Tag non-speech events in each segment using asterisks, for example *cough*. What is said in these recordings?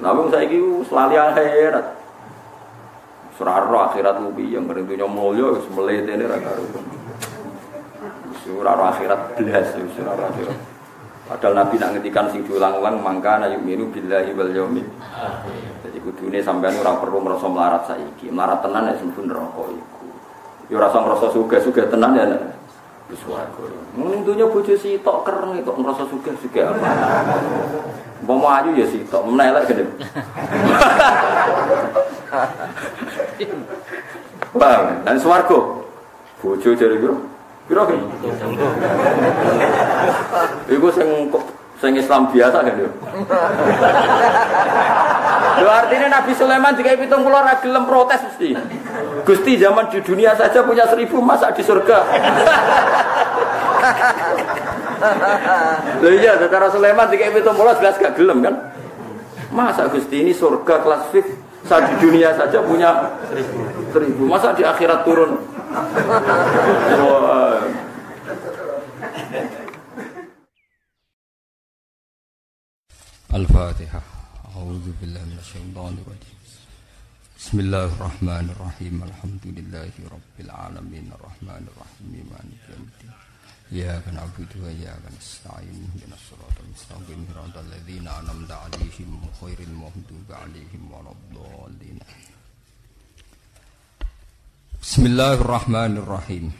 Tapi saya itu selalu akhirat. Surah akhirat lebih yang berintinya mulia, semelit ini raga Surah akhirat belas, surah akhirat. Padahal Nabi nak ngetikan sing diulang-ulang mangka na yu'minu billahi wal yaumil. Jadi kudune sampean ora perlu merasa melarat saiki. Melarat tenan ya sempun neraka iku. Ya ora usah ngrasa sugih-sugih tenan ya. Wis warga. Mung dunya bojo kereng kok ngrasa sugih-sugih apa. Mau ayu ya sitok, menelek gede. Paham? Dan swarga. Bojo jare kira Piro ki? Iku sing sing Islam biasa kan yo. Lho artinya Nabi Sulaiman jika pitung pulau ora gelem protes mesti. Gusti zaman di dunia saja punya seribu masa di surga. Lho iya secara Sulaiman jika pitung pulau jelas gak gelem kan? Masa Gusti ini surga kelas fix saat di dunia saja punya seribu. seribu. Masa di akhirat turun الفاتحة أعوذ بالله من الشيطان الرجيم بسم الله الرحمن الرحيم الحمد لله رب العالمين الرحمن الرحيم مالك يوم الدين إياك نعبد وإياك نستعين اهدنا الصراط المستقيم صراط الذين أنعمت عليهم غير المغضوب عليهم ولا الضالين Bismillahirrahmanirrahim.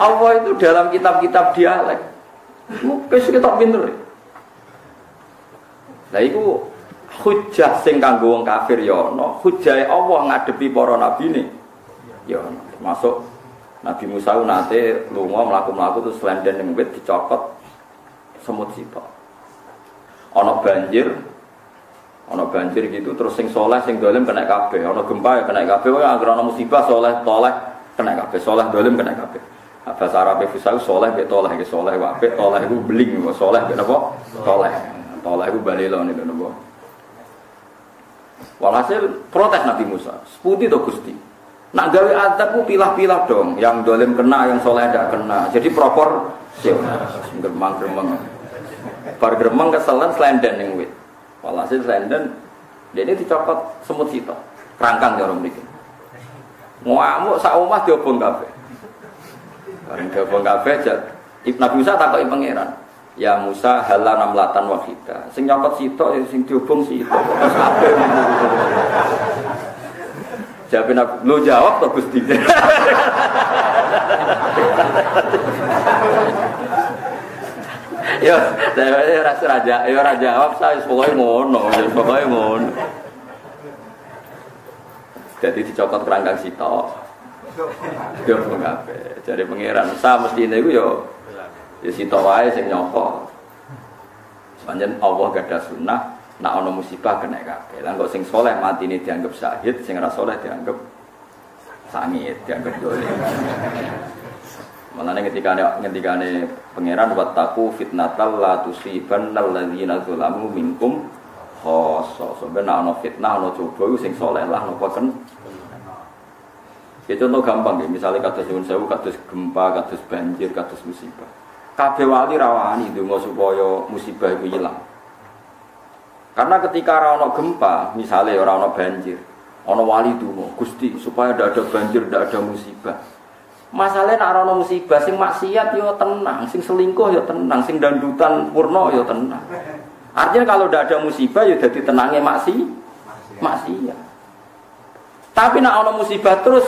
Allah itu dalam kitab-kitab dialek. Mungkin kita pinter. Nah itu hujah sing kanggo wong kafir ya ana, hujah Allah ngadepi para nabi ne. Ya ana. Masuk Nabi Musa nate lunga mlaku-mlaku terus lenden ning wit dicokot semut sitok. Ana banjir, Ono banjir gitu terus sing soleh sing dolim kena kabeh. Ono gempa ya kena kabeh. Wong anggere ono musibah soleh toleh kena kabeh. Soleh dolim kena kabeh. Bahasa Arab fusau soleh be toleh ke soleh wae toleh iku beling soleh be napa? Toleh. Toleh iku balelo niku napa? Walhasil protes Nabi Musa. Seputi to Gusti. Nak gawe adab pilah-pilah dong. Yang dolim kena, yang soleh tidak kena. Jadi propor Gremang gremeng. Bar gremeng keselan selenden ning wit. Walhasil London, dia ini dicopot semut sito, rangkang ya orang bikin. Ngamuk sak omah diobong kafe. Bareng diobong kafe, Ibn Nabi Musa takoi pangeran. Ya Musa hala namlatan wahida. Sing nyokot sito, ya sing diobong sito. Kabeh. *laughs* Jawab Nabi, lo jawab toh Gusti. *laughs* Ya, saya rasa raja, ya raja jawab saya pokoknya ngono, ya pokoknya ngono. Jadi dicokot kerangkang sito. Dia mengape. Jadi pangeran sa mesti ini yo ya, ya sito wae sing nyokot. Sepanjang Allah gak ada sunnah, nak ono musibah kena kabeh. Lah kok sing soleh mati ini dianggap syahid, sing ora soleh dianggap sangit, dianggap dolim. Mulane ketika ketika ne pangeran wataku fitnatal la tusibannal ladzina zalamu minkum khoso. Sebenarnya ana fitnah ana coba sing saleh lah napa kan. Ya contoh gampang ya, misalnya kados nyuwun sewu, kados gempa, kados banjir, kados musibah. Kabeh wali rawani donga supaya musibah itu hilang. Karena ketika ora ana gempa, misalnya ora ana banjir, ana wali donga, Gusti supaya tidak ada banjir, tidak ada musibah. Masalahnya nak rono musibah sing maksiat yo tenang, sing selingkuh yo tenang, sing dandutan purno yo tenang. Artinya kalau tidak ada musibah yo jadi tenangnya maksi, maksiat. Tapi nak ono musibah terus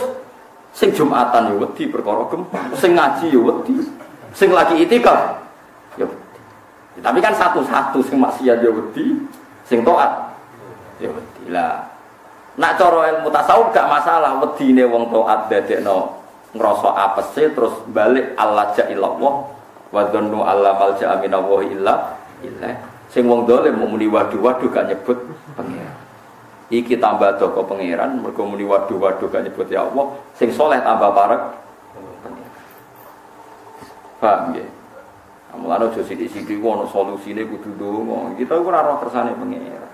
sing Jumatan yo wedi perkara sing ngaji yo wedi, sing lagi itikaf wedi. Tapi kan satu-satu sing maksiat yo wedi, sing taat yo wedi. Lah nak cara ilmu tasawuf gak masalah wedine wong taat dadekno ngerasa sih terus balik Allah ja'illallah wa dhannu alla malja aminallahi illa illa sing wong dolim mau muni waduh-waduh gak nyebut pangeran iki tambah doko pangeran mergo muni waduh-waduh gak nyebut ya Allah sing soleh tambah parek paham ya Mulane aja sithik-sithik ono solusine kudu ndonga. Kita ora roh kersane pangeran.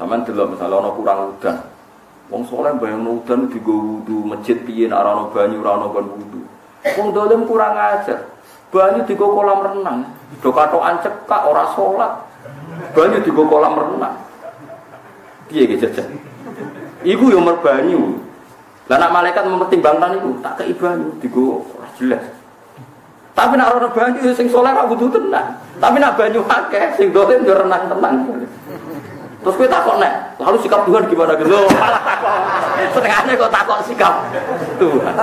Sampeyan delok misalnya ono kurang udan, Wong soleh bayang udan di wudu masjid piye arano banyu rano ban wudu. Wong kurang ajar. Banyu di kolam renang. Do katokan cekak ora salat. Banyu digo kolam renang. Piye ge jajan? Iku yo merbanyu. Lah nak malaikat mempertimbangkan itu, tak kei banyu digo ora jelas. Tapi nak ora banyu sing saleh ora butuh tenang. Tapi nak banyu akeh sing dolen yo renang tenang. Terus kita takut nek, lalu sikap Tuhan gimana gitu? Setengahnya kok takut sikap Tuhan.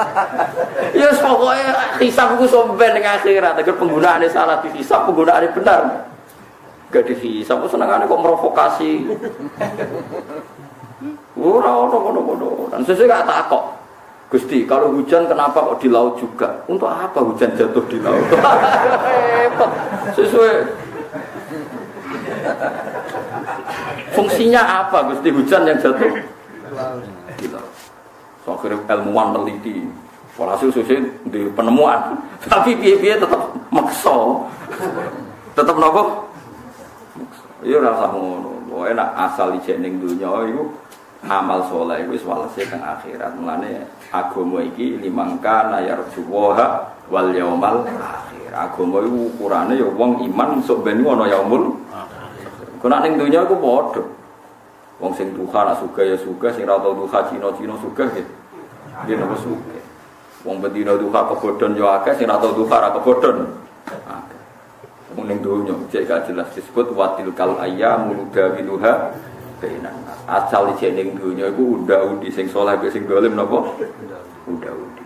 Ya pokoknya hisap itu somben dengan akhirat. Agar penggunaannya salah dihisap, penggunaannya benar. Gak dihisap, senengannya kok merovokasi. Ora ono ono ono. Dan sesuai gak takut. Gusti, kalau hujan kenapa kok di laut juga? Untuk apa hujan jatuh di laut? Sesuai Fungsinya apa Gusti hujan yang jatuh? Gitu. So, akhirnya ilmuwan teliti. Walhasil susi di penemuan. Tapi piye-piye tetap makso. Tetap nopo? Iya rasa ngono. Pokoknya nak asal ijening dunia itu amal soleh itu walhasil ke akhirat. Mulanya agama iki limangka nayar juwoha wal yaumal akhir. Agama itu ukurannya ya wong iman sok ben ngono yaumul Kena ning dunia aku bodoh. Wong sing duha nak suka ya suka, sing ra tau duha Cina-Cina suka ya. Dia nopo suka. Wong bedina duha kebodhon yo akeh, sing ra tau duha ra kebodhon. Ning dunya cek gak jelas disebut watil kal ayam duha bainan. Asal cek ning dunya iku unda-undi sing saleh sing dolim napa? Unda-undi.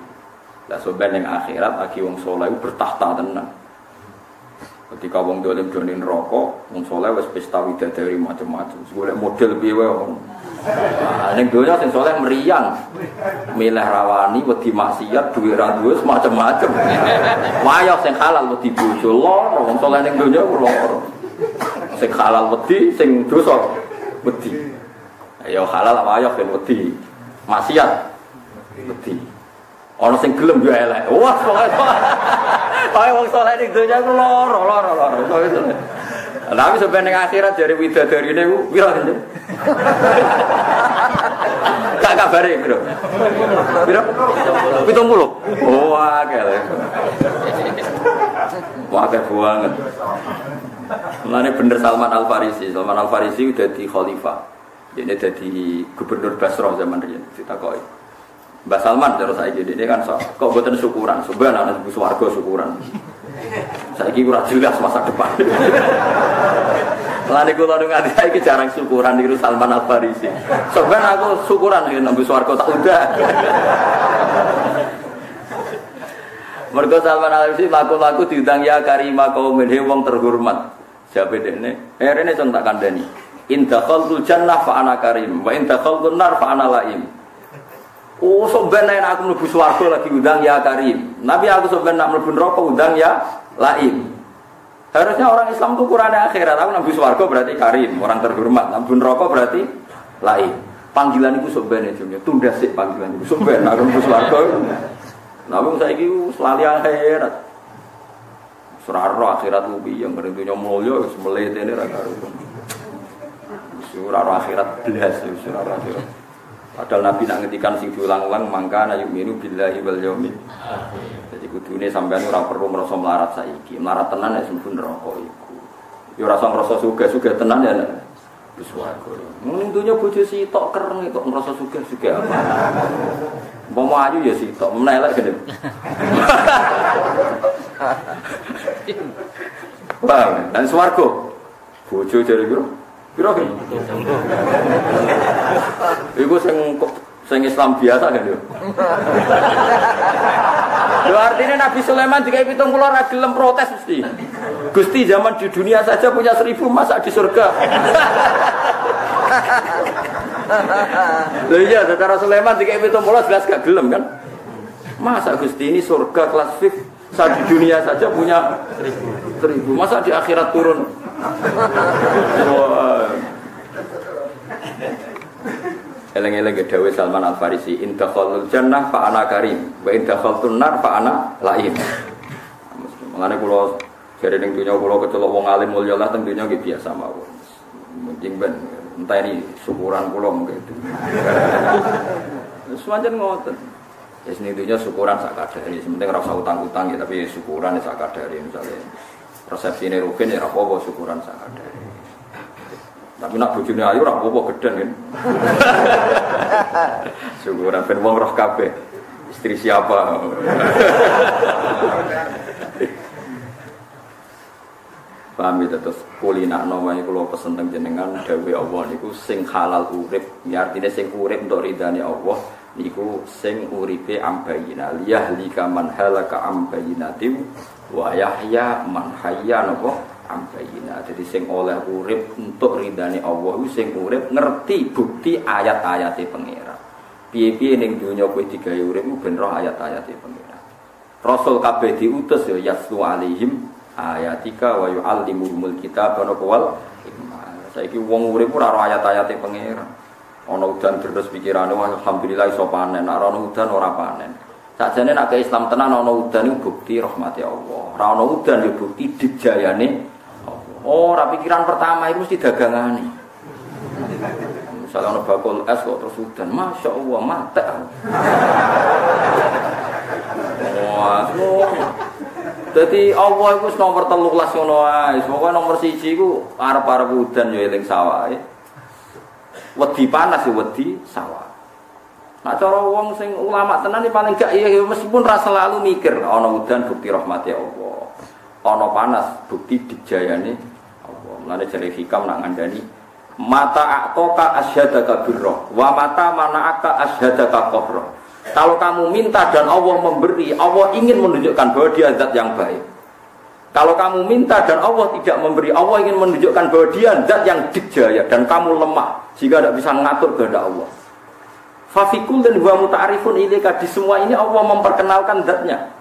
Lah soben ning akhirat aki wong saleh bertahta tenan. Ketika wong dolim donin rokok, wong soleh wes pesta widadari macam-macam. Golek model wae wong. Nah, ning donya sing soleh meriang. Milih rawani wedi maksiat duwe ra duwe macam-macam. Wayah sing halal wedi bojo loro, wong soleh ning donya ku loro. Sing halal wedi, sing dosa wedi. Ya halal wayah ben wedi. Maksiat wedi. Ana sing gelem yo elek. Wah, Kaya wong saleh ning donya ku lara, lara, lara. Tapi sebenarnya akhirat dari widadari ini kan? Kak kabare, Bro. Pira? 70. Oh, akeh. Wah, akeh banget. Mulane bener Salman Al Farisi. Salman Al Farisi udah di khalifah. Ini jadi gubernur Basrah zaman riyen ditakoi. Mbak Salman saya jadi ini kan so, kok buatan syukuran, sebenarnya anak ibu suwargo syukuran. Saya kira jelas masa depan. Lani kula nu ngati saiki jarang syukuran niku Salman Al Farisi. Sebenarnya aku syukuran nek nang swarga tak udah. Mergo Salman Al Farisi laku-laku diundang ya karima kaum he wong terhormat. Siapa dene? Eh rene tak kandhani. In dakhaltul jannah fa ana karim wa in dakhaltun nar fa ana laim. Oh, sebenarnya aku mlebu swarga lagi undang ya Karim. Nabi aku sebenarnya nak mlebu neraka undang ya Laim. Harusnya orang Islam itu ukurannya akhirat. Aku nabi swarga berarti Karim, orang terhormat. Nabi neraka berarti Laim. Panggilan itu sebenarnya juga tunda sih panggilan itu sebenarnya aku mlebu swarga. Nabi saya itu selalu akhirat. Surah akhirat lebih yang berintinya mulia, semelit ini Surah akhirat belas, surah akhirat. Padahal Nabi nak ngetikan sing diulang-ulang mangka na yu'minu billahi wal yaumil Jadi kudune sampean ora perlu merasa melarat saiki. Melarat tenan ya sembun neraka iku. Ya ora usah ngrasa sugih-sugih tenan ya nek wis warga. Mung dunya bojo sitok kereng kok ngrasa sugih-sugih apa. Mau ayu ya sitok, menelek gede. *laughs* Bang, dan swarga bojo jare piro? Piro ki? Iku sing sing Islam biasa kan yo. Lho artinya Nabi Sulaiman jika pitung puluh ora gelem protes mesti. Gusti zaman di dunia saja punya seribu masa di surga. Lho iya secara Sulaiman jika pitung puluh jelas gak gelem kan. Masa Gusti ini surga kelas fix saat di dunia saja punya seribu. Masa di akhirat turun Eleng-eleng Dawe Salman Al Farisi, in dakhalul jannah fa ana karim, wa in dakhaltun nar fa ana lain. Mengenai pulau jadi ning dunia pulau kecelok wong alim mulya lah tentunya gitu biasa mawon. Mungkin ben entah ini syukuran pulau mungkin itu. Semacam ngoten. Ya sini dunia syukuran sak kadari, sementing rasa utang-utang ya tapi syukuran ya sak kadari misalnya. Persepsi ini rugen ya apa syukuran sangat Tapi nak bujuni ayu ora apa gedhen kan. *laughs* syukuran ben wong roh kabeh. Istri siapa? Paham ya terus kulina wae kula pesen teng jenengan dawuh Allah niku sing halal urip, ya artine sing urip untuk ridane Allah niku sing uripe ambayina liyahlika man halaka ambayinatim wa yahya man hayya napa ambayina. Jadi sing oleh urip untuk ridane Allah sing urip ngerti bukti ayat-ayate pangeran. Piye-piye ning donya kowe digawe urip ben roh ayat-ayate pangeran. Rasul kabeh diutus ya yaslu alaihim ayatika wa yu'allimuhumul kitab wa wal saiki wong urip ora ora ayat-ayate pangeran. Ana udan terus pikirane alhamdulillah iso panen. Ora ana udan ora panen. Sakjane nek Islam tenan ana udan iku bukti rahmati Allah. Ora ana udan ya bukti dijayane oh pikiran pertama itu mesti dagangane misalnya ada bakul es kok terus udan Masya Allah mata wah jadi Allah itu nomor teluk lah ngono. Pokoke nomor siji iku arep-arep udan ya eling sawah. Wedi panas ya wedi sawah. Nah cara wong sing ulama tenan iki paling gak iya meskipun ra selalu mikir ana udan bukti rahmati Allah. Ana panas bukti dijayane. Mulane jare hikam nak ngandani mata atoka asyhadaka birra wa mata mana'aka asyhadaka qahra. Kalau kamu minta dan Allah memberi, Allah ingin menunjukkan bahwa dia zat yang baik. Kalau kamu minta dan Allah tidak memberi, Allah ingin menunjukkan bahwa dia zat yang dijaya dan kamu lemah sehingga tidak bisa mengatur kehendak Allah. Fafikul dan huwa muta'arifun ilika di semua ini Allah memperkenalkan zatnya.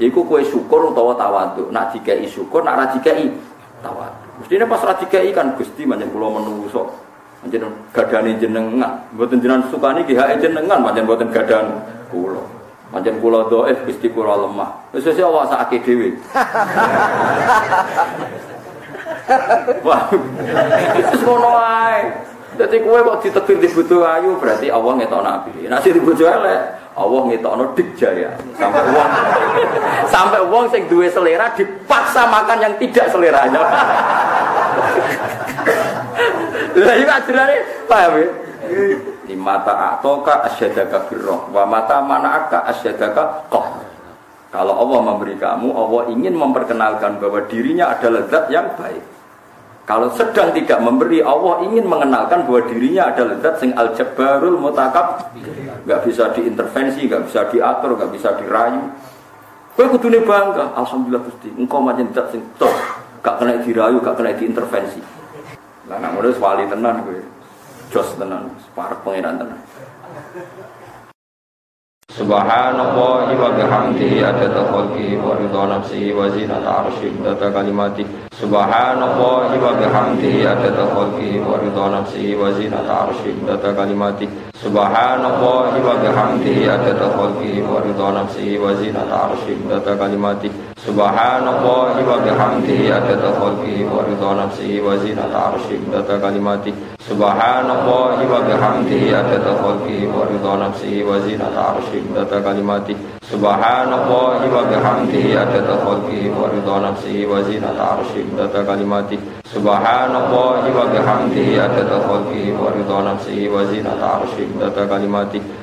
Yaitu kue syukur atau tawadu. Nak dikai syukur, nak radikai tawadu. Mestinya pas radikai kan gusti manjen pulau menunggu sok Panjen gadane jenengan, mboten jenengan sukani ki hak jenengan, panjen mboten gadan kula. Panjen kula dhaif Gusti kula lemah. Wis wis awak sakake dhewe. *laughs* Wah. Wis ngono ae. Dadi kowe kok ditegir di bojo ayu berarti Allah ngetokno api. Nek sing di bojo elek, Allah ngetokno dikjaya. Sampai wong *laughs* sampai wong sing duwe selera dipaksa makan yang tidak seleranya. *laughs* Lah iki ajarane paham ya? Di mata atoka asyadaka birroh wa mata mana'aka asyadaka qah. Kalau Allah memberi kamu, Allah ingin memperkenalkan bahwa dirinya adalah zat yang baik. Kalau sedang tidak memberi, Allah ingin mengenalkan bahwa dirinya adalah zat sing al-jabbarul mutakab. Gak bisa diintervensi, gak bisa diatur, gak bisa dirayu. Kowe kudune bangga, alhamdulillah Gusti, engkau macam zat sing toh, gak kena dirayu, gak kena diintervensi. Lah nak ngono wali tenan kowe. Jos tenan, separek pangeran tenan. Subhanallah wa bihamdihi adada khalqi wa ridha nafsi wa zinata arshi data kalimati Subhanallah wa bihamdihi adada khalqi wa ridha nafsi wa zinata arshi data kalimati Subhanallah wa bihamdihi adada khalqi wa ridha nafsi wa zinata arshi data kalimati Subhanallah wa bihamdihi adada khalqi wa ridha nafsi wa zinata arshi data kalimati. Subhanallah wa bihamdihi adada khalqi wa ridha nafsi wa zinata arshi data kalimati. Subhanallah wa bihamdihi adada khalqi wa ridha nafsi wa zinata arshi data kalimati. Subhanallah wa bihamdihi adada khalqi wa ridha nafsi wa zinata arshi data kalimati